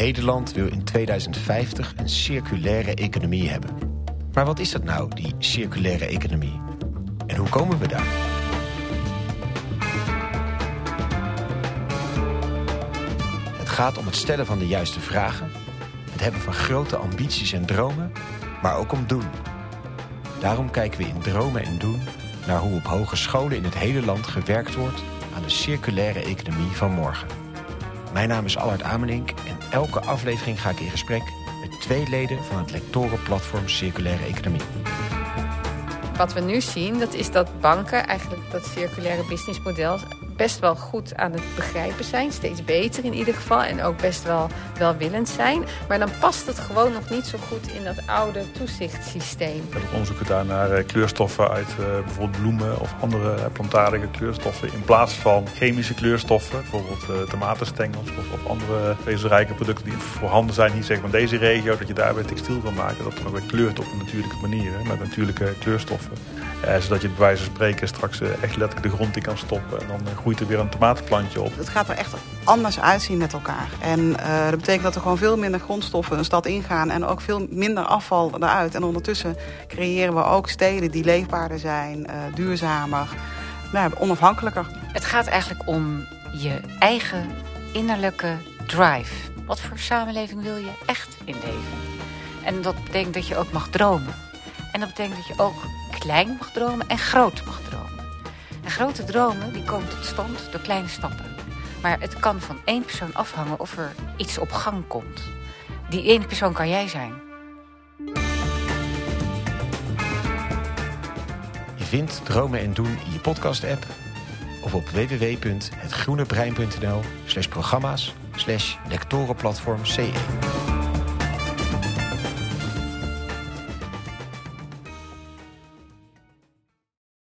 Nederland wil in 2050 een circulaire economie hebben. Maar wat is dat nou, die circulaire economie? En hoe komen we daar? Het gaat om het stellen van de juiste vragen, het hebben van grote ambities en dromen, maar ook om doen. Daarom kijken we in Dromen en Doen naar hoe op hogescholen in het hele land gewerkt wordt aan de circulaire economie van morgen. Mijn naam is Allard Amelink en elke aflevering ga ik in gesprek met twee leden van het lectorenplatform Circulaire Economie. Wat we nu zien, dat is dat banken eigenlijk dat circulaire businessmodel best wel goed aan het begrijpen zijn. Steeds beter in ieder geval. En ook best wel welwillend zijn. Maar dan past het gewoon nog niet zo goed in dat oude toezichtssysteem. We hebben onderzoek gedaan naar eh, kleurstoffen uit eh, bijvoorbeeld bloemen of andere eh, plantaardige kleurstoffen. In plaats van chemische kleurstoffen, bijvoorbeeld tomatenstengels of, andere vezelrijke producten die voorhanden zijn hier zeg maar in deze regio. Dat je daarbij textiel kan maken. Dat er weer kleurt op een natuurlijke manier met natuurlijke kleurstoffen. Zodat je bij wijze van spreken straks echt letterlijk de grond in kan stoppen. En dan groeit er weer een tomatenplantje op. Het gaat er echt anders uitzien met elkaar. En uh, dat betekent dat er gewoon veel minder grondstoffen een stad ingaan... en ook veel minder afval eruit. En ondertussen creëren we ook steden die leefbaarder zijn, uh, duurzamer, nou, onafhankelijker. Het gaat eigenlijk om je eigen innerlijke drive. Wat voor samenleving wil je echt in leven? En dat betekent dat je ook mag dromen. En dat betekent dat je ook klein mag dromen en groot mag dromen. En grote dromen die komen tot stand door kleine stappen. Maar het kan van één persoon afhangen of er iets op gang komt. Die ene persoon kan jij zijn. Je vindt Dromen en Doen in je podcast-app of op www.hetgroenebrein.nl slash programma's slash lectorenplatform CE.